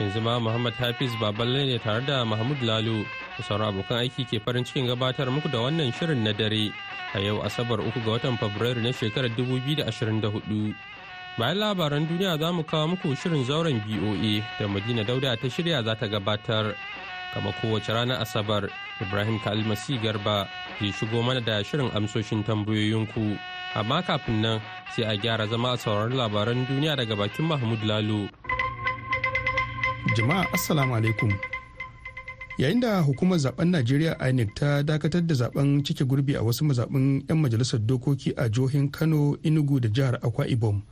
Yanzu ma Muhammad Hafiz Baballe ne tare da Mahmud Lalo. Da sauran abokan aiki ke farin cikin gabatar muku da wannan shirin na dare. A yau Asabar uku ga watan Fabrairu na shekarar 2024. Bayan labaran duniya za mu kawo muku shirin zauren BOA da Madina Dauda ta shirya za ta gabatar. Kama kowace ranar Asabar, Ibrahim Kalmasi Garba ke shigo mana da shirin amsoshin tambayoyinku. Amma kafin nan sai a gyara zama a sauraron labaran duniya daga bakin Mahmud Lalo. Jama'a Assalamu alaikum. Yayin da hukumar zaɓen Najeriya INEC ta dakatar da zaɓen cike gurbi a wasu mazaɓin 'yan majalisar dokoki a jihohin Kano, Enugu da jihar Akwa Ibom.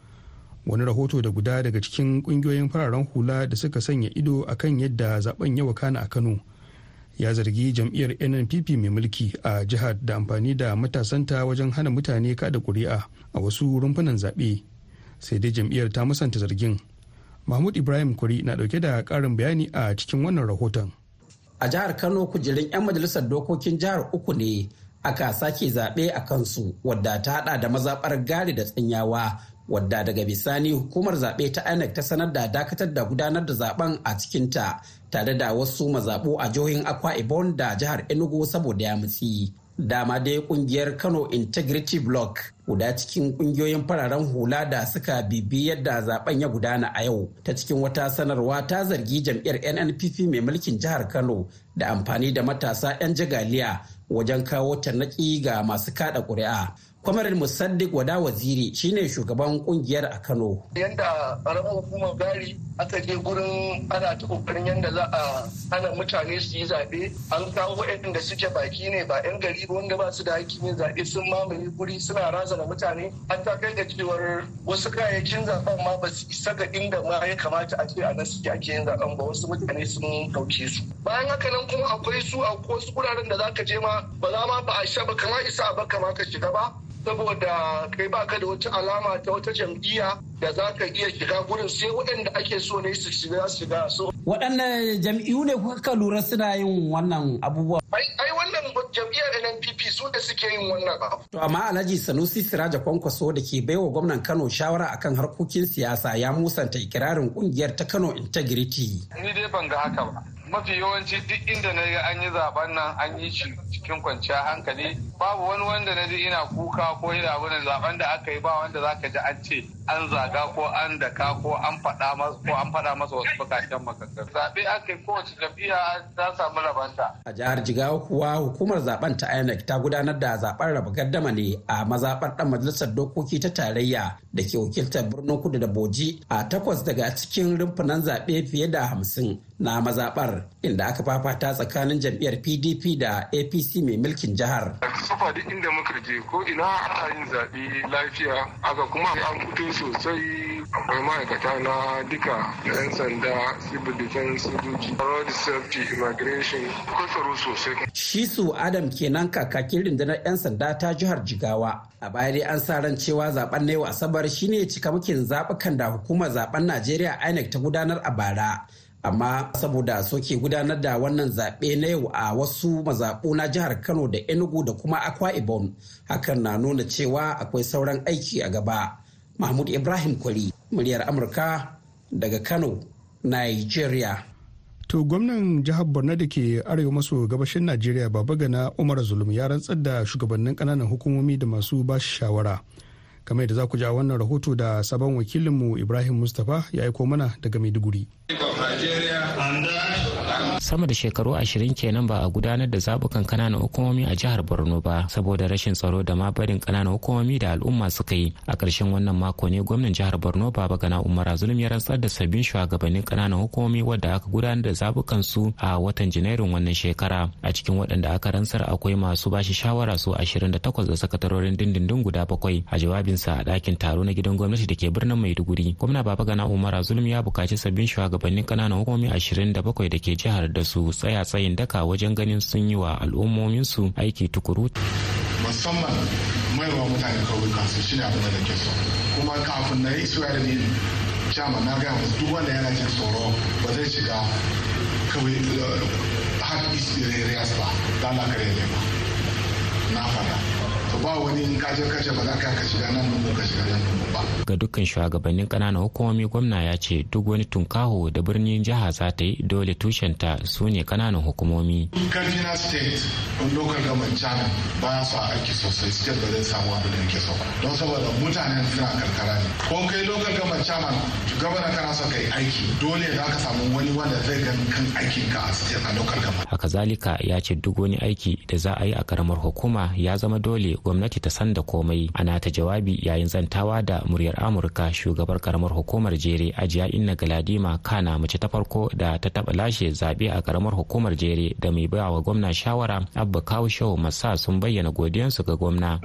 wani rahoto da guda daga cikin ƙungiyoyin fararen hula da suka sanya ido akan yadda zaɓen ya wakana a kano ya zargi jam'iyyar nnpp mai mulki a jihar da amfani da matasanta wajen hana mutane kada kuri'a a wasu rumfunan zaɓe sai dai jam'iyyar ta musanta zargin mahmud ibrahim kuri na ɗauke da ƙarin bayani a cikin wannan rahoton a jihar kano kujerun 'yan majalisar dokokin jihar uku ne aka sake zaɓe a kansu wadda ta hada da mazaɓar gari da tsanyawa wadda daga bisani hukumar zaɓe ta INEC ta sanar da dakatar da gudanar da zaɓen a cikinta tare da wasu mazaɓu a jihohin Akwa Ibom da jihar Enugu saboda ya mutsi. Dama dai ƙungiyar Kano Integrity Block guda cikin ƙungiyoyin fararen hula da suka bibi yadda zaɓen ya gudana a yau ta cikin wata sanarwa ta zargi jam'iyyar NNPP mai mulkin jihar Kano da amfani da matasa 'yan jagaliya wajen kawo tarnaki ga masu kada ƙuri'a. Kwamarin musaddiq wada waziri shine shugaban ƙungiyar a kano. Yadda ƙaramin hukumar gari aka je gurin ana ta ƙoƙarin yadda za a hana mutane su yi zaɓe. An kawo waɗanda suke baki ne ba 'yan gari ba wanda ba su da hakkin yin zaɓe sun mamaye guri suna razana mutane. An ta kai da cewar wasu kayayyakin zaɓen ma ba su isa ga inda ma ya kamata a ce a nan suke ake yin zaɓen ba. Wasu mutane sun ɗauke su. Bayan haka nan kuma akwai su a wasu guraren da za ka je ma ba za ma ba a isa ba kama isa ba kama ka shiga ba. Saboda kai baka da wata alama ta wata jam'iyya da za ka iya shiga gurin sai waɗanda ake so ne su shiga shiga so. Waɗanne jam'iyyu ne kuka lura suna yin wannan abubuwa? Ai wannan jam'iyyar NNPP su da suke yin wannan abu. To amma Alhaji Sanusi Siraja Kwankwaso da ke baiwa gwamnan Kano shawara akan harkokin siyasa ya musanta ikirarin ƙungiyar ta Kano Integrity. Ni dai ban ga haka ba. Mafi yawanci duk inda na ga an yi zaɓen nan an yi shi cikin kwanciyar hankali. Babu wani wanda na ji ina kuka ko ina abin zaɓen da aka yi ba wanda zaka ji an ce an zaga ko an daka ko an faɗa masa ko an faɗa masa wasu bukatun makakar zaɓe aka yi kowace jam'iyya ta samu rabanta. a jihar jigawa kuwa hukumar zaɓen ta inec ta gudanar da zaɓen raba gardama ne a mazaɓar ɗan majalisar dokoki ta tarayya da ke wakiltar birnin kudu da boji a takwas daga cikin rumfunan zaɓe fiye da hamsin na mazaɓar. Inda aka fafata tsakanin jam'iyyar pdp da apc mai mulkin jihar. sufa duk inda muka je ko ina ana yin zaɓe lafiya aka kuma an fito sosai akwai ma'aikata na duka da 'yan sanda civil defense sojoji road safety immigration akwai tsaro sosai. shi su adam kenan kakakin rundunar 'yan sanda ta jihar jigawa a baya dai an sa ran cewa zaɓen na yau asabar shine cikamakin zaɓukan da hukumar zaɓen najeriya inec ta gudanar a bara amma saboda soke gudanar da wannan zaɓe na yau a wasu mazaɓu na jihar kano da enugu da kuma akwa ibom hakan na nuna cewa akwai sauran aiki a gaba. Mahmud ibrahim kwari muryar amurka daga kano nigeria. To gwamnan jihar borno da ke arewa maso gabashin najeriya baba gana umar zulum ya rantsar da shugabannin ƙananan hukumomi da masu bashi shawara. Kamar yadda za ku ja wannan rahoto da sabon wakilinmu ibrahim mustapha ya aiko mana daga maiduguri. Sama da shekaru ashirin kenan ba a gudanar da zabukan ƙananan hukumomi a jihar borno ba saboda rashin tsaro da ma barin ƙananan hukumomi da al'umma suka yi. A ƙarshen wannan mako ne gwamnan jihar borno baba gana umar zulum ya rantsar da sabbin shugabannin ƙananan hukumomi wadda aka gudanar da zabukan su a watan janairun wannan shekara. A cikin waɗanda aka rantsar akwai masu bashi shawara su ashirin da takwas da sakatarorin dindindin guda bakwai a jawabinsa a ɗakin taro na gidan gwamnati da ke birnin maiduguri. Gwamna baba gana umar zulum ya buƙaci sabbin shugabannin ƙananan hukumomi ashirin da bakwai da ke jihar da su tsaya tsayin daka wajen ganin sun yi wa al'ummominsu aiki tukuru. Musamman maiwa mutane kauyuka su shi ne abin da ke so kuma kafin na yi suya da ni jama na gaya musu duk wanda yana jin tsoro ba zai shiga kawai hard east areas ba. Da na fada to ba wani in kaje kace ba za ka ka shiga nan mun ka shiga nan ba. Ga dukkan shugabannin ƙananan hukumomi gwamna ya ce duk wani tunkaho da birnin jiha za ta yi dole tushenta su ne ƙananan hukumomi. Karfi na state on local government channel ba su aiki sosai state ba zai samu abin da yake so ba. Don saboda mutanen suna karkara ne. Ko kai local government chairman gwamna kana so kai aiki dole za ka samu wani wanda zai gan kan aikin ka a state a local government. Haka zalika ya ce duk wani aiki da za a yi a karamar hukuma ya zama dole gwamnati ta san da komai. Ana ta jawabi yayin zantawa da muryar amurka shugabar karamar hukumar jere ajiya inna galadima kana mace ta farko da ta taba lashe zaɓe a karamar hukumar jere da mai ba wa gwamna shawara abba kawo shehu masa sun bayyana godiyansu ga gwamna.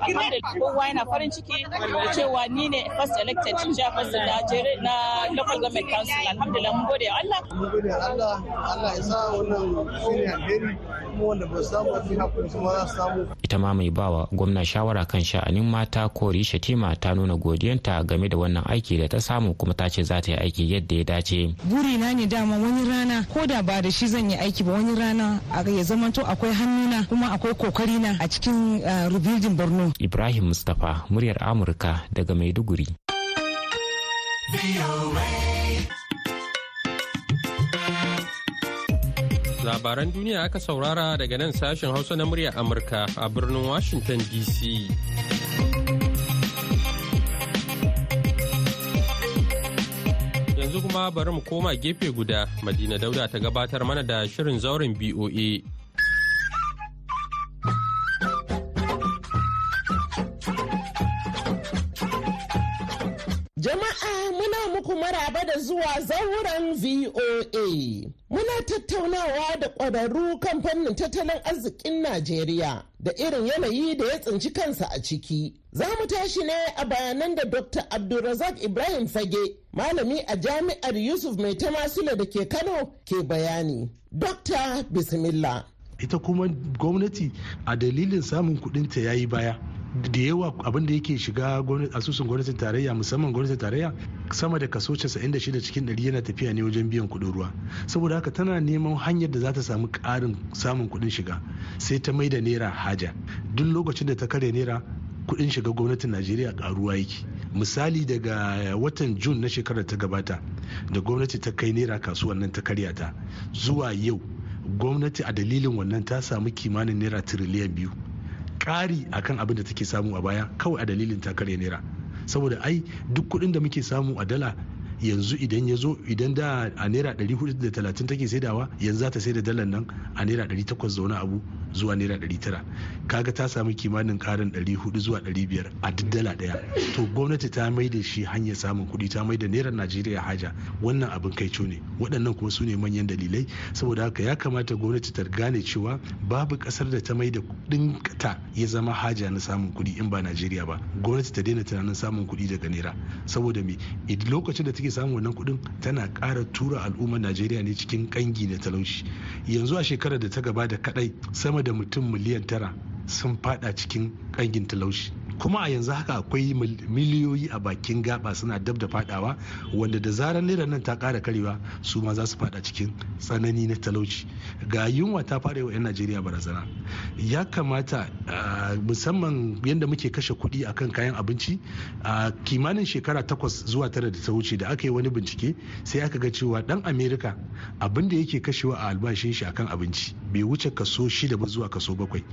Kowa yana farin ciki da cewa ni ne first elected chairperson na jere na local government council. Alhamdulillah mun gode Allah. Mun gode Allah. Allah ya sa wannan shine alheri kuma wanda ba samu fi haƙuri su ma za su samu. Ita ma mai bawa gwamna shawara kan sha'anin mata kori shatima ta nuna godiyanta game da wannan aiki da ta samu kuma ta ce za ta yi aiki yadda ya dace. Burina ne dama wani rana ko da ba da shi zan yi aiki ba wani rana ya zamanto akwai hannuna kuma akwai ƙoƙari na a cikin rebuilding borno. Ibrahim mustapha muryar amurka daga maiduguri. Labaran duniya aka saurara daga nan sashen hausa na muryar amurka a birnin washington dc yanzu kuma bari mu koma gefe guda madina dauda ta gabatar mana da shirin zauren boa zuwa zauren VOA. Muna tattaunawa da ƙwararru kan fannin tattalin arzikin Najeriya da irin yanayi da ya tsinci kansa a ciki. Za mu tashi ne a bayanan da Dr. Abdulrazak Ibrahim Fage, malami a jami'ar Yusuf Mai Tamasula da ke Kano ke bayani. Dr. Bismillah. Ita kuma gwamnati a dalilin samun kudinta ya yi baya. Da yawa abin da yake shiga asusun gwamnatin tarayya musamman gwamnatin tarayya sama da kaso 96 cikin 100 yana tafiya ne wajen biyan kuɗin ruwa. Saboda haka tana neman hanyar da za ta samu karin samun kuɗin shiga sai ta mai da naira haja. Duk lokacin da ta karya naira kuɗin shiga gwamnatin najeriya karuwa yake. Misali daga watan jun na shekarar ta gabata da gwamnati ta kai naira kasuwan nan ta karya ta zuwa yau gwamnati a dalilin wannan ta samu kimanin naira tiriliyan biyu. Ƙari akan abin da take samu a baya kawai a dalilin takarya naira. Saboda ai duk kuɗin da muke samu a dala yanzu idan ya zo idan da a naira 430 take saidawa yanzu za ta sai da dalar nan a naira 800 da wani abu. Zuwa naira 900 kaga ta samu kimanin karin 400 zuwa 500 a duk dala ɗaya to gwamnati ta mai da shi hanyar samun kuɗi ta mai da naira najeriya haja. Wannan abin kai ne. Waɗannan kuma su ne manyan dalilai. Saboda haka ya kamata gwamnati ta gane cewa babu ƙasar da ta mai da kuɗin ta ya zama haja na samun kuɗi in ba najeriya ba. Gwamnati ta daina tunanin samun kuɗi daga naira. Saboda me? Lokacin da take samun wannan kuɗin tana ƙara tura al'ummar najeriya ne cikin ƙangi na talauci. Yanzu a shekarar da ta gaba da kadai sama da mutum miliyan tara sun fada cikin ƙangin talauci. Kuma a yanzu haka akwai miliyoyi a bakin gaba suna dab da fadawa wanda da zarar naira nan ta kara karewa su ma za su fada cikin tsanani na talauci. Ga yunwa ta fara wa 'yan najeriya barazana. Ya kamata musamman yadda muke kashe kuɗi akan kayan abinci a kimanin shekara takwas zuwa tara da ta wuce da aka yi wani bincike sai aka ga cewa dan amerika abin da yake kashewa a albashin shi akan abinci bai wuce kaso shida ba zuwa kaso bakwai.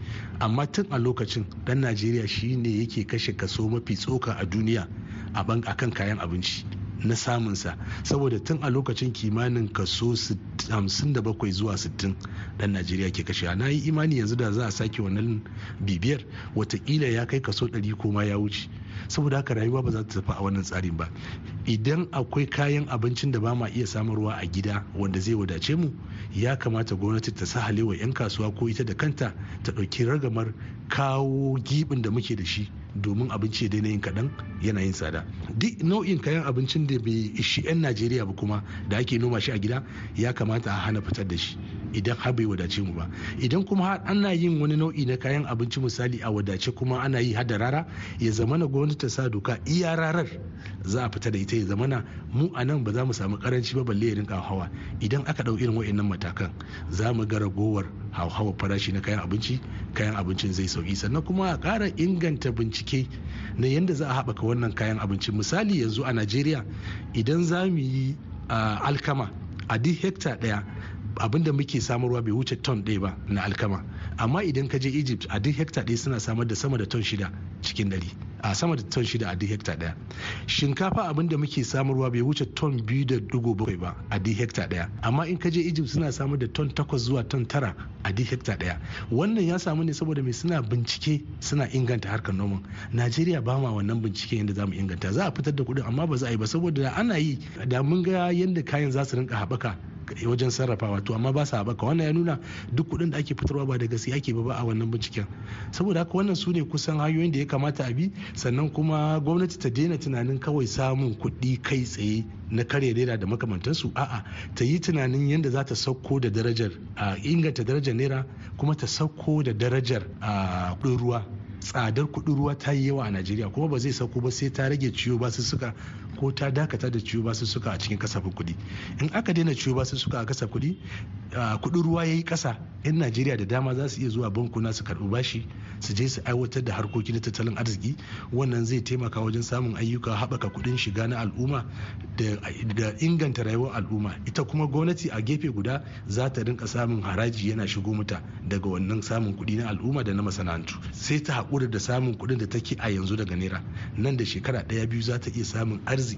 Amma tun a lokacin dan najeriya shine yake kashe kaso mafi tsoka a duniya a akan kayan abinci na samunsa. Saboda tun a lokacin kimanin kaso 57 zuwa 60 dan najeriya ke kashe na yi imani yanzu da za a sake wannan bibiyar wataƙila ya kai kaso 100 koma ya wuce. Saboda haka rayuwa ba za ta tafi a wannan tsarin ba. Idan akwai kayan abincin da ba ma iya samarwa a gida wanda zai wadace mu ya kamata gwamnati ta sahale wa 'yan kasuwa ko ita da kanta ta ɗauki ragamar kawo gibin da muke da shi domin abinci ya daina yin kaɗan yana yin tsada. Duk nau'in kayan abincin da bai ishi 'yan najeriya ba kuma da ake noma shi a gida ya kamata a hana fitar da shi idan har bai wadace mu ba. Idan kuma har ana yin wani nau'i na kayan abinci misali a wadace kuma ana yi hada rara ya zamana gwamnati ta sa doka iya rarar za a fita da ita ya zamana mu a nan ba za mu samu karanci ba balle ya rinka hawa idan aka ɗau irin wa'annan matakan za mu ga ragowar hauhawar farashi na kayan abinci kayan abincin zai sauƙi sannan kuma a ƙara inganta bincike na yadda za a haɓaka wannan kayan abinci. Misali yanzu a najeriya idan za mu yi alkama a duk hekta ɗaya abin da muke samarwa bai wuce ton ɗaya ba na alkama. Amma idan ka je egypt a duk hekta ɗaya suna samar da sama da ton shida cikin ɗari. A sama da ton shida a duk hekta ɗaya shinkafa abin da muke samarwa bai wuce ton biyu da dugu bakwai ba a duk hekta ɗaya amma in ka je egypt suna samar da ton takwas zuwa ton tara a duk hekta ɗaya wannan ya samu ne saboda mai suna bincike suna inganta harkar noman. Najeriya ba ma wannan bincike yadda za mu inganta. Za a fitar da kuɗin amma ba za a yi ba saboda ana yi. Da mun ga yadda kayan za su rinka haɓaka wajen sarrafawa. To amma ba sa haɓaka. Wannan ya nuna duk kuɗin da ake fitarwa ba da gaske ake ba a wannan binciken. Saboda haka wannan su ne kusan hanyoyin da ya kamata a bi. Sannan kuma gwamnati ta daina tunanin kawai samun kuɗi kai tsaye na karya naira da makamantansu. A'a ta yi tunanin yadda za ta sauko da darajar a inganta darajar naira kuma ta sauko da darajar a kuɗin ruwa. Tsadar kuɗin ruwa ta yi yawa a najeriya kuma ba zai sauko ba sai ta rage ciwo basussuka ko ta dakata da ciwo basussuka a cikin kasafin kuɗi. In aka daina ciwo basussuka a kasafin kuɗi kuɗin ruwa ya yi ƙasa 'yan najeriya da dama za su iya zuwa bankuna su karɓi bashi su je su aiwatar da harkoki na tattalin arziki. Wannan zai taimaka wajen samun ayyuka haɓaka kuɗin shiga na al'umma da inganta rayuwar al'umma. Ita kuma gwamnati a gefe guda za ta rinka samun haraji yana shigo mata daga wannan samun kuɗi na al'umma da na masana'antu. Sai ta haƙura da samun kuɗin da take a yanzu daga naira. Nan da shekara ɗaya biyu za ta iya samun arziki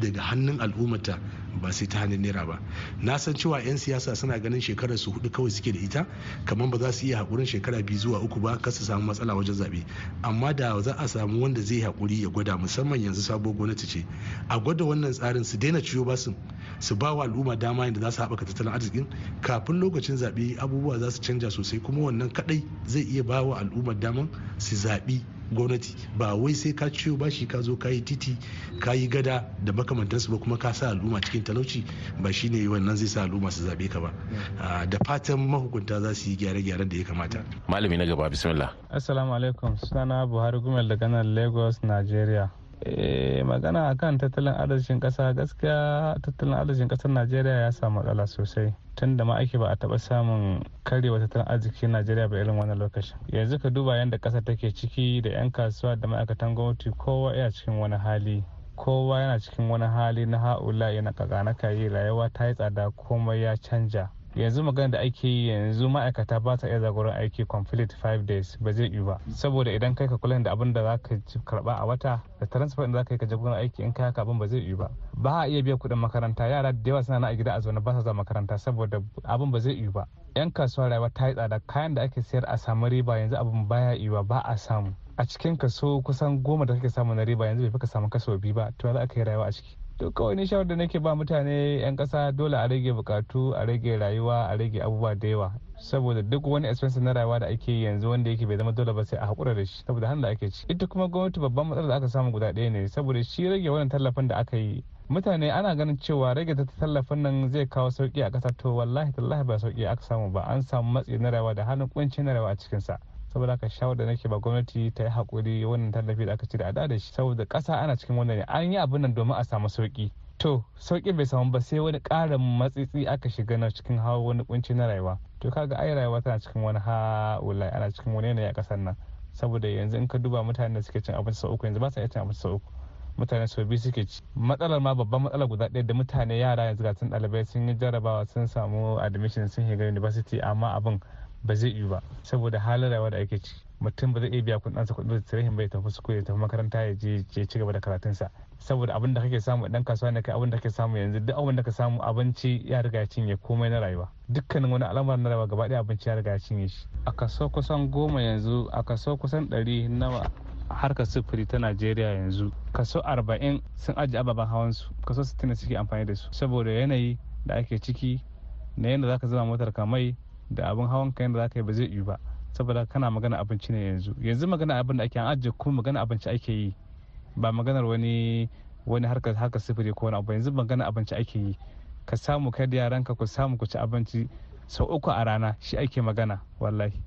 daga hannun al'ummata ba sai ta hannun naira ba. Na san cewa 'yan siyasa suna ganin shekarar su huɗu kawai suke da ita kamar ba za su iya haƙurin shekara biyu zuwa uku ba kar su samu matsala wajen zaɓe. Amma da za a samu wanda zai haƙuri ya gwada musamman yanzu sabuwar gwamnati ce. A gwada wannan tsarin su daina ciwo ba su su ba wa al'umma dama yadda za su haɓaka tattalin arzikin. Kafin lokacin zaɓe abubuwa za su canja sosai kuma wannan kaɗai zai iya ba wa al'ummar daman su zaɓi gwamnati ba wai sai ka ciyo bashi ka zo ka yi titi ka yi gada da makamantansu ba kuma ka sa al'umma cikin talauci ba shine wannan zai sa al'umma su zaɓe ka ba. Da fatan mahukunta za su yi gyare-gyaren da ya kamata. Malami na gaba bismillah. Assalamu alaikum. Sunana buhari gumel daga nan lagos nigeria. Magana akan tattalin arzikin kasa gaskiya tattalin arzikin ƙasar najeriya ya samu matsala sosai. Tun da ma ake ba a taba samun karewa tattalin arzikin najeriya ba irin wannan lokacin. Yanzu ka duba yadda ƙasar take ciki da 'yan kasuwa da ma'aikatan gwamnati kowa yana cikin wani hali. Kowa yana cikin wani hali na ha'ula yana kakana kayi rayuwa ta yi tsada komai ya canja. Yanzu magana da ake yi yanzu ma'aikata ba sa iya zagoron aiki complete five days. Ba zai yi ba. Saboda idan kai ka kula da abin da za ka karɓa a wata da transfer da za ka yi ka je gurin aiki in kai haka abin ba zai yi ba. Ba a iya biyan kuɗin makaranta. Yara da yawa suna na a gida a zaune ba sa zuwa makaranta saboda abin ba zai yi ba. Yan kasuwa rayuwa ta yi tsada. Kayan da ake sayar a samu riba yanzu abin baya yi ba a samu. A cikin kaso kusan goma da kake samu na riba yanzu bai fi ka samu kaso biyu ba. To za ka yi rayuwa a ciki? To kawai ni shawar da nake ba mutane 'yan kasa dole a rage bukatu a rage rayuwa a rage abubuwa da yawa. Saboda duk wani expense na rayuwa da ake yanzu wanda yake bai zama dole ba sai a hakura da shi saboda hannun da ake ci ita kuma gwamnati babban matsalar da aka samu guda ɗaya ne saboda shi rage wannan tallafin da aka yi. Mutane ana ganin cewa rage tallafin nan zai kawo sauƙi a ƙasa to wallahi tallahi ba sauƙi aka samu ba. An samu matsi na rayuwa da hannun kunci na rayuwa a cikinsa. Saboda haka shawar da nake ba gwamnati ta yi haƙuri wannan tallafi da aka ci da ada da shi saboda ƙasa ana cikin wannan ne. An yi abin nan domin a samu sauƙi to sauƙi bai samu ba sai wani ƙarin matsitsi aka shiga na cikin hawa wani kunci na rayuwa. To kaga ai rayuwa tana cikin wani ha'ulai ana cikin wani yanayi a ƙasar nan. Saboda yanzu in ka duba mutanen da suke cin abinci sau uku yanzu ba sa iya cin abinci sau uku. Mutane sau biyu suke ci. Matsalar ma babban matsalar guda ɗaya da mutane yara yanzu ga sun ɗalibai sun yi jarabawa sun samu admission sun shiga university amma abin ba zai yi ba. Saboda halin rayuwa da ake ci mutum ba zai iya biya kuɗin sa kuɗin da bai tafi su ya tafi makaranta ya je ya ci gaba da karatunsa. Saboda abin da kake samu dan kasuwa ne kai abin da kake samu yanzu duk abin da ka samu abinci ya riga ya cinye komai na rayuwa. Dukkanin wani al'amar na rayuwa gaba ɗaya abinci ya riga ya cinye shi. A kaso kusan goma yanzu a kaso kusan ɗari na harkar sufuri ta najeriya yanzu kaso arba'in sun ajiye ababen hawansu kaso sittin suke amfani da su. Saboda yanayi da ake ciki na yadda zaka zama motar kamai da abin hawan kayan da zaka yi ba zai yi ba. Saboda kana magana abinci ne yanzu. Yanzu magana abin da ake an ajiye kuma magana abinci ake yi. Ba maganar wani wani harkar harkar sifiri ko wani abu yanzu maganar abinci ake yi. Ka samu kai da yaranka ku samu ku ci abinci sau uku a rana. Shi ake magana wallahi.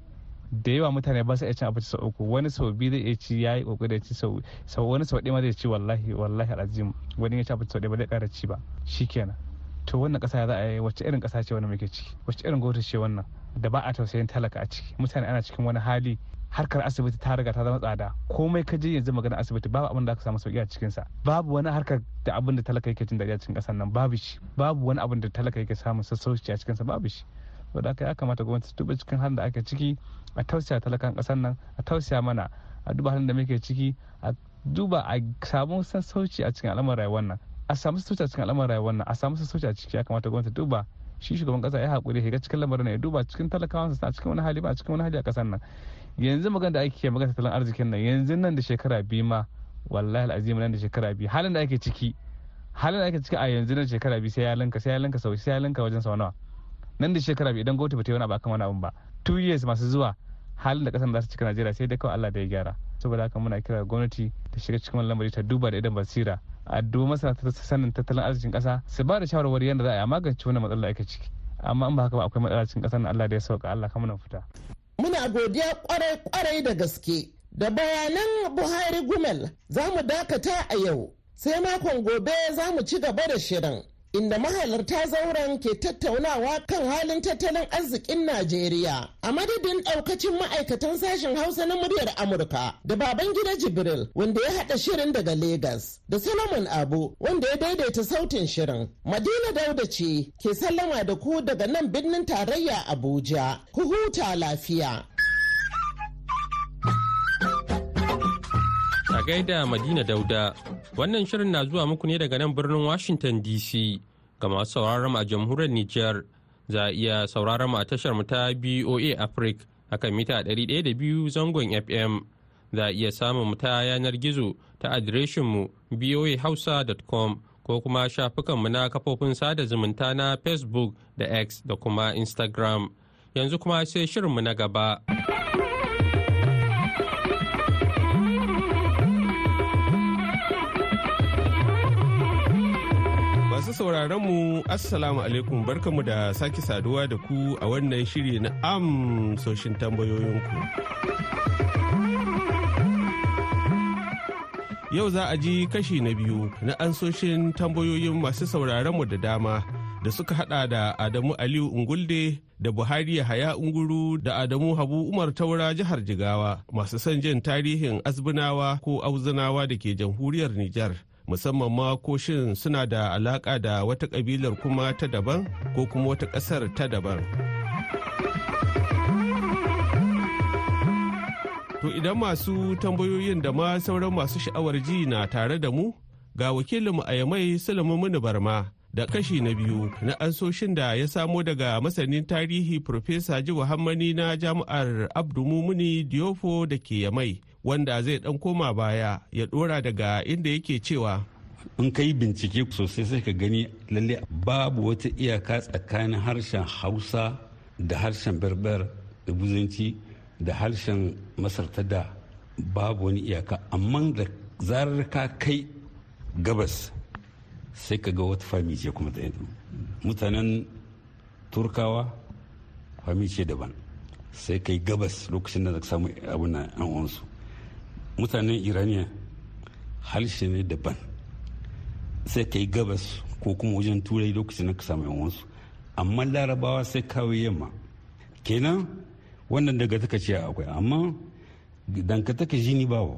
Da yawa mutane ba su iya cin abinci sau uku. Wani sau biyu zai iya ci ya yi ƙoƙari ya ci sau wani sau ɗaya ma zai ci wallahi wallahi alazim. Wani ya ci abinci sau ɗaya ba zai ƙara ci ba. Shikenan to wannan ƙasa za a yi wacce irin ƙasa ce wannan muke ciki? Wacce irin gwamnati ce wannan da ba a tausayin talaka a ciki? Mutane ana cikin wani hali harkar asibiti ta riga ta zama tsada. Komai ka je yanzu magana asibiti babu abin da aka samu sauƙi a cikin sa babu wani harkar da abin da talaka yake jin daɗi a cikin ƙasar nan babu shi. Babu wani abin da talaka yake samun sassauci a cikin sa babu shi. Saboda haka ya kamata gwamnati ta duba cikin halin da ake ciki a tausaya talakan ƙasar nan a tausaya mana a duba halin da muke ciki a duba a samu sassauci a cikin al'amuran rayuwar nan. A samu sassauci cikin al'amuran rayuwar nan a samu sassauci ciki ya kamata gwamnati duba. Shi shugaban kasa ya haƙuri ya ga cikin lamarin ya duba cikin talakawansa a cikin wani hali ba a cikin wani hali a ƙasar nan. Yanzu magana da ake magana tattalin arzikin nan yanzu nan da shekara biyu ma wallahi al'azim nan da shekara biyu halin da ake ciki halin da ake ciki a yanzu nan shekara biyu sai ya linka sai ya linka sau sai ya linka wajen sau nawa. Nan da shekara biyu idan gwamnati ba ta yi wani abu akan wani abun ba two years masu zuwa halin da ƙasar za su cika Najeriya sai dai kawai Allah da ya gyara. Saboda haka muna kira gwamnati ta shiga cikin wannan lamari ta duba da idan basira. A duba masana ta sanin tattalin arzikin kasa su ba da shawarwari yadda za a magance wannan matsalar ake ciki. Amma in ba haka ba akwai matsala cikin ƙasar Allah da ya sauka Allah kamar fita. Muna godiya ƙwarai ƙwarai da gaske. Da bayanan Buhari Gumel za mu dakata a yau. Sai makon gobe za mu ci gaba da shirin. Inda mahalarta zauren ke tattaunawa kan halin tattalin arzikin Najeriya. A madadin daukacin ma'aikatan sashen Hausa na muryar Amurka da baban gida Jibril wanda ya haɗa shirin daga Legas da Solomon Abu wanda ya daidaita sautin shirin. Madina Dauda ce ke sallama da ku daga nan birnin tarayya Abuja. Ku huta lafiya. A gaida Madina Dauda, wannan shirin na zuwa muku ne daga nan birnin Washington DC ga masu sauraron a jamhuriyar Nijar. Za a iya sauraron a tashar mu ta BOA Africa akan mita 102 zangon FM. Za a iya samun mu ta yanar gizo ta adireshin mu boahausa.com ko kuma shafukan mu na kafofin sada zumunta na Facebook da X da kuma Instagram. Yanzu kuma sai shirinmu na gaba. Masu sauraron mu Assalamu alaikum barkamu da sake saduwa da ku a wannan shiri na amsoshin tambayoyinku. Yau za a ji kashi na biyu na ansoshin tambayoyin masu sauraron mu da dama da suka hada da Adamu Aliyu Ungulde da Buhari Haya Unguru da Adamu Habu Umar Taura jihar Jigawa masu son jin tarihin Azbunawa ko Auzunawa da ke jamhuriyar Nijar. Musamman ma ko shin suna da alaka da wata kabilar kuma ta daban ko kuma wata ƙasar ta daban. To idan masu tambayoyin da ma sauran masu sha'awar ji na tare da mu ga wakilinmu a yamai Muni Barma da kashi na biyu na ansoshin da ya samo daga masanin tarihi Profesa Jiwa Hammani na jami'ar Abdulmumuni Diofo da ke yamai wanda zai dan koma baya ya dora daga inda yake cewa. In ka yi bincike sosai sai ka gani lalle babu wata iyaka tsakanin harshen hausa da harshen berber da buzanci da harshen masar ta da babu wani iyaka. Amma da zarar ka kai gabas sai ka ga wata fami ce kuma ta mutanen turkawa fami ce daban. Sai kai gabas lokacin da samu abin na wansu mutanen iraniya harshe ne daban sai ka yi gabas ko kuma wajen turai lokacin da ka samu yawansu amma larabawa sai kawai yamma. Kenan wannan dangantaka ce akwai. Amma dangantaka jini babu.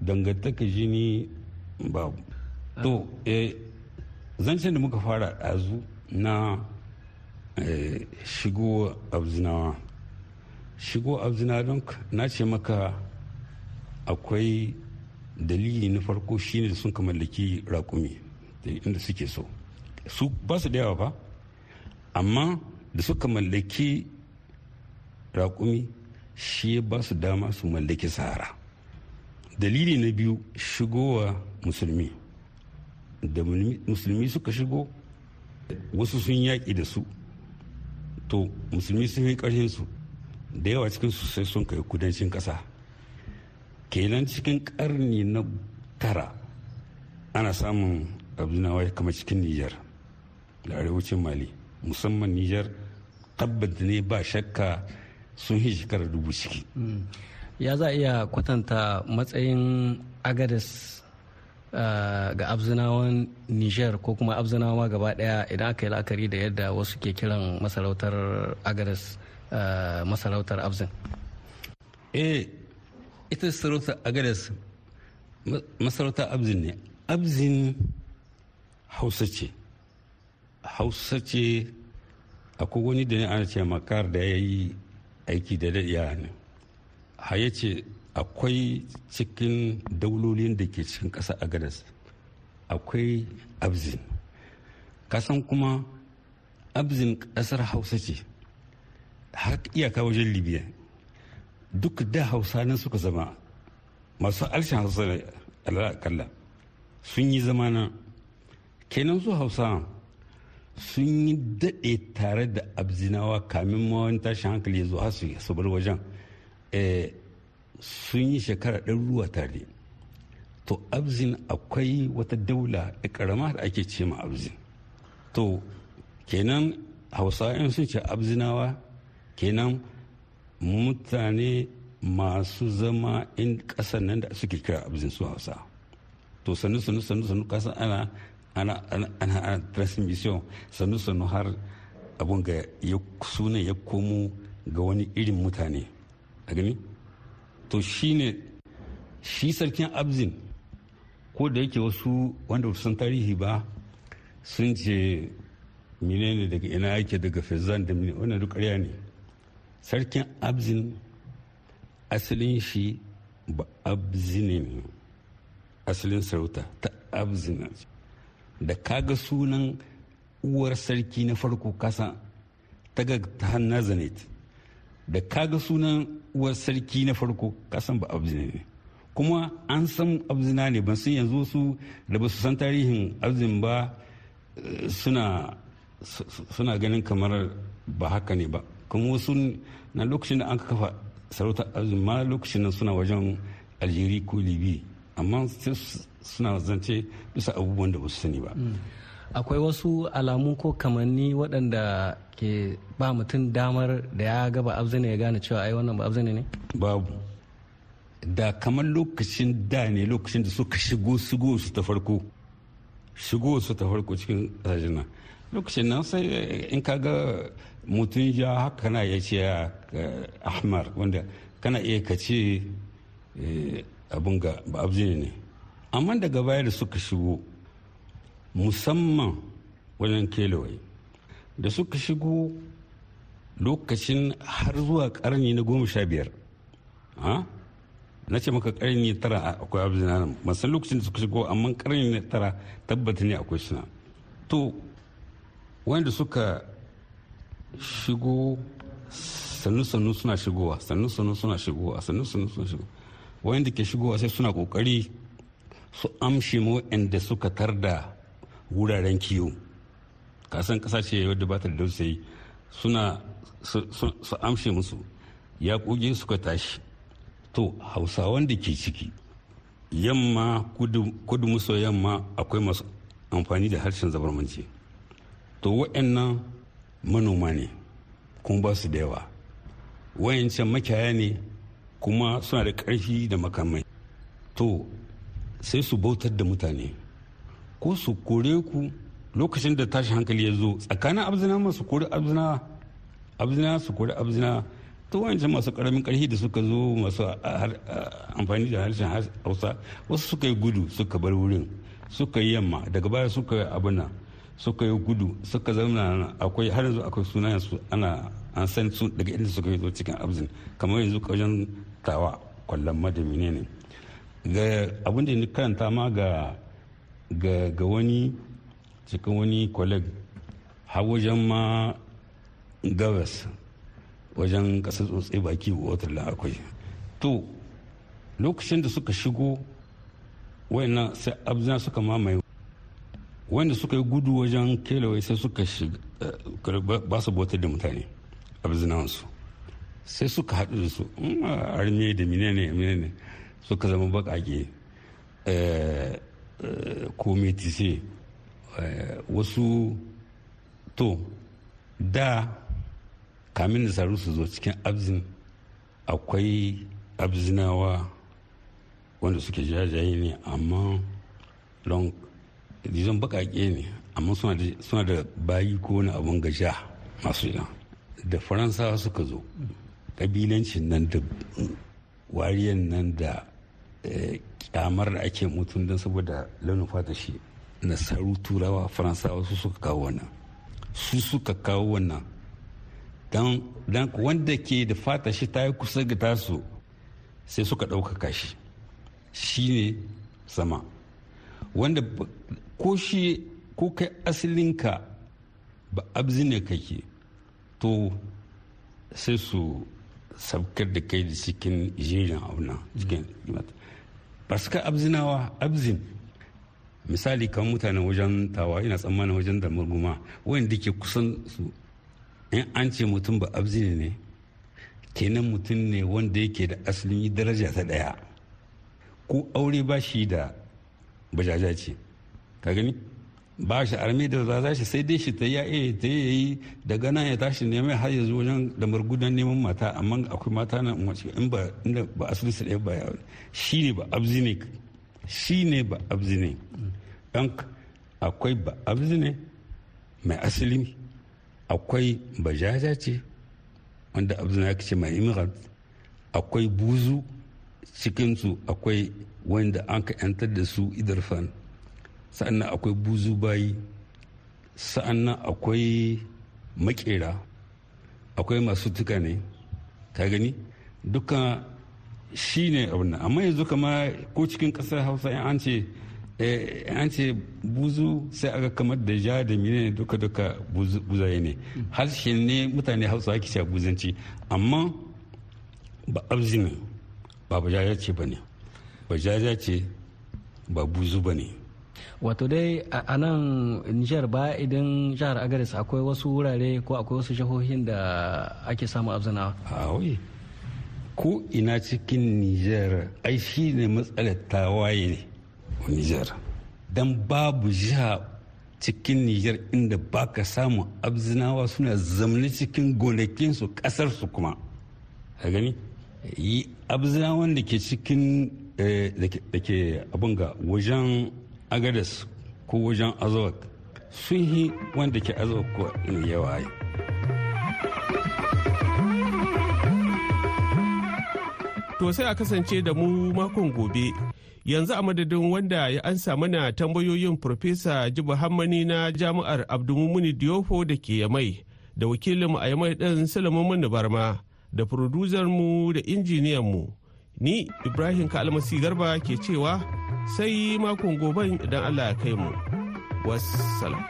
Dangantaka jini babu. To zancen da muka fara ɗazu na shigo abzinawa. Shigo abzinawa don na ce maka akwai dalili na farko shine da sun mallaki raƙumi inda suke so. Su ba su da yawa ba amma da suka mallaki raƙumi shi ba su dama su mallaki sahara. Dalili na biyu shigowa musulmi. Da musulmi suka shigo wasu sun yaƙi da su. To musulmi sun yi ƙarfinsu da yawa cikinsu sai sun kai kudancin ƙasa. Kenan cikin karni na tara ana samun abzinawa kamar cikin nijar da arewacin mali. Musamman nijar tabbata ne ba shakka sun yi shekarar dubu ciki. Ya za a iya kwatanta matsayin agadas ga abzinawan niger ko kuma abzinawa gaba ɗaya idan aka yi la'akari da yadda wasu ke kiran masarautar agadas masarautar abzin? Eh ita sarautar agadas masarautar abzin ne. Abzin hausa ce. Hausa ce akwai wani da ne ana ce makar da ya yi aiki da daɗiya ne ya ce akwai cikin daulolin da ke cikin ƙasa a gadas akwai abzin. Kasan kuma abzin ƙasar hausa ce har iyaka wajen libya. Duk da hausa nan suka zama masu harshen hausa da akalla sun yi zama nan. Kenan su hausa sun yi daɗe tare da abzinawa kamin ma wani tashin hankali ya zo har su bar wajen. Sun yi shekara ɗan ruwa tare. To abzin akwai wata daula da karama da ake ce ma abzin. To kenan hausawa sun ce abzinawa kenan mutane masu zama in ƙasar nan da suke kira abzin su hausa. To sannu sannu sannu sannu ƙasa ana ana ana ana transmission sannu sannu har abun ga sunan ya komo ga wani irin mutane. A gani? To shi ne shi sarkin abzin ko da yake wasu wanda san tarihi ba sun ce menene daga ina yake daga fezan da wannan duk ƙarya ne. Sarkin abzin asalin shi ba abzine ne asalin sarauta ta abzin. Da kaga sunan uwar sarki na farko kasa ta ga ta hannu zanet da kaga sunan uwar sarki na farko kasan ba abzina ne. Kuma an san abzina ne ban san yanzu su da ba su san tarihin abzin ba suna suna ganin kamar ba haka ne ba. Kuma wasu na lokacin da an kafa sarautar abzin ma lokacin nan suna wajen aljeri ko libi amma suna zance bisa abubuwan da ba su sani ba. Akwai wasu alamu ko kamanni waɗanda ke ba mutum damar da ya gaba abzane ya gane cewa ai wannan ba abzane ne? Babu. Da kamar lokacin da ne lokacin da suka shigo shigo su ta farko. Shigo su ta farko cikin ƙasashen nan. Lokacin nan sai in ka ga mutum ja haka kana iya ce ahmar wanda kana iya ka ce abin ga ba ne. Amma daga baya da suka shigo musamman wajen kelewai da suka shigo lokacin har zuwa karni na goma sha biyar na ce maka karni tara akwai abzina nan masan lokacin da suka shigo amma karni na tara tabbata ne akwai suna. To wanda suka shigo sannu-sannu suna shigowa sannu-sannu suna shigowa sannu-sannu suna shigowa. Wanda ke shigowa sai suna ƙoƙari su amshe mu waɗanda suka tarda wuraren kiwo. Kasan ƙasashe wadda ba ta da dausayi. Suna su amshe musu. Ya kuge suka tashi. To hausawan da ke ciki yamma kudu muso yamma akwai masu amfani da harshen zabarmanci. To waɗannan manoma ne kuma ba su da yawa. Wayancan makiyaya ne kuma suna da ƙarfi da makamai. To sai su bautar da mutane. Ko su kore ku lokacin da tashin hankali ya zo tsakanin abzina masu kore abzina abzina su kore abzina. To wancan masu ƙaramin ƙarfi da suka zo masu amfani da harshen hausa wasu suka yi gudu suka bar wurin suka yi yamma. Daga baya suka abuna suka yi gudu suka zama akwai har yanzu akwai sunayen su ana an san su daga inda suka zo cikin abzin. Kamar yanzu wajen tawa ƙwallon madami ne ga abin da ni karanta ma ga ga wani cikin wani kwaleg har wajen ma gabas wajen ƙasar tsotsai baki waterland akwai. To lokacin da suka shigo wayannan sai abzina suka mamaye wanda suka yi gudu wajen kelawai sai suka shiga ba su bautar da mutane abzinawansu. Sai suka haɗu da su arme da menene menene? Suka zama baƙaƙe kometise wasu to da kamin da su zo cikin abzin akwai abzinawa wanda suke jajaye ne amma don dizon bakake ne amma suna da bayi ko wani abun gaja masu yana da faransawa suka zo kabilancin nan da wariyan nan da kyamar da ake mutum don saboda launin fata shi nasaru turawa faransawa su suka kawo wannan. Su suka kawo wannan. Don wanda ke da fata shi ta yi kusa ga tasu sai suka ɗaukaka shi. Shi ne sama. Wanda ko shi ko kai asalinka ba abzi ne kake to sai su sabkar da kai da cikin jerin auna cikin ka abzinawa abzin. Misali kan mutanen wajen tawa ina tsammanin wajen da murguma wanda ke kusan su in an ce mutum ba abzini ne kenan mutum ne wanda yake da asalin daraja ta ɗaya ko aure ba shi da bajaja ce. Ka gani? Ba shi armi da za shi sai dai shi ta ya iya ta yi daga nan ya tashi neman har yanzu wajen da margudan neman mata amma akwai mata na in ba inda ba asali su ɗaya ba ya shi ne ba abzi ne shi ne ba abzi ne don akwai ba abzi ne mai asali akwai bajaja ce wanda abzi ne ce mai immigrant akwai buzu cikinsu akwai wanda an ka 'yantar da su idarfan sa'an nan akwai buzu bayi sa'an nan akwai makera akwai masu tuka ne ka gani? Duka shi ne abin amma yanzu kama ko cikin ƙasar hausa an ce an ce buzu sai aka kamar da ja da mine duka duka buzaye ne. Harshe ne mutane hausa ake cewa buzanci. Amma ba abzi ne ba bajaja ce ba ne. Bajaja ce ba buzu ba ne. Wato dai a nan nijar ba idan jihar agaris akwai wasu wurare ko akwai wasu jihohin da ake samu abzinawa? A wai ko ina cikin nijar ai shi ne matsalar tawaye ne nijar. Don babu jiha cikin nijar inda baka samu abzinawa suna zamani cikin gonakinsu kasarsu kuma. A gani? Yi abzinawan da ke cikin da ke abin ga wajen agadas ko wajen azawak sun yi wanda ke azawak ko yawa to sai a kasance da mu makon gobe yanzu a madadin wanda ya ansa mana tambayoyin Profesa Jibu Hammani na jami'ar Abdulmumuni Diofo da ke Yamai da wakilinmu a Yamai ɗin Salamun Barma da mu da injiniyanmu. Ni Ibrahim Kalmasi Garba ke cewa sai makon goben idan Allah ya kai mu. Wassalam.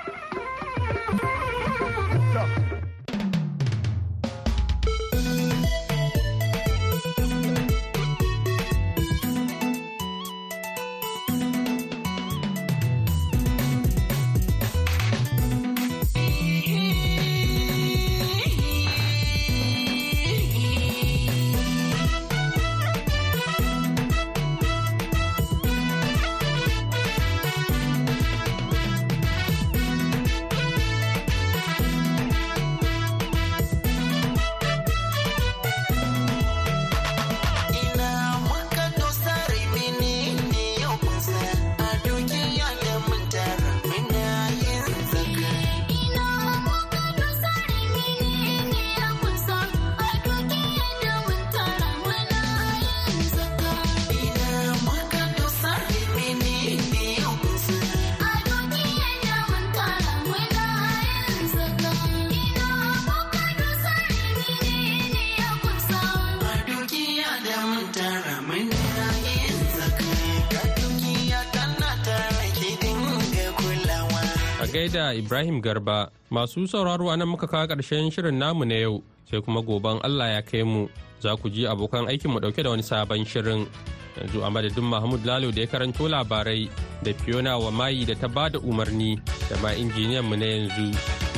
Gaida Ibrahim Garba. Masu sauraro a nan muka kawo ƙarshen shirin namu na yau sai kuma goben Allah ya kai mu. Za ku ji abokan aikin mu ɗauke da wani sabon shirin. Yanzu a madadin Mahmud Lalo da ya karanto labarai da Fiona wa mayi da ta ba da umarni da ma injiniyan mu na yanzu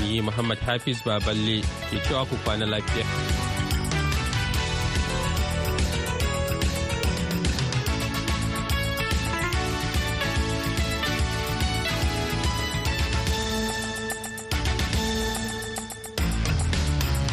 ni Muhammad Hafiz Baballe ke cewa ku kwana lafiya.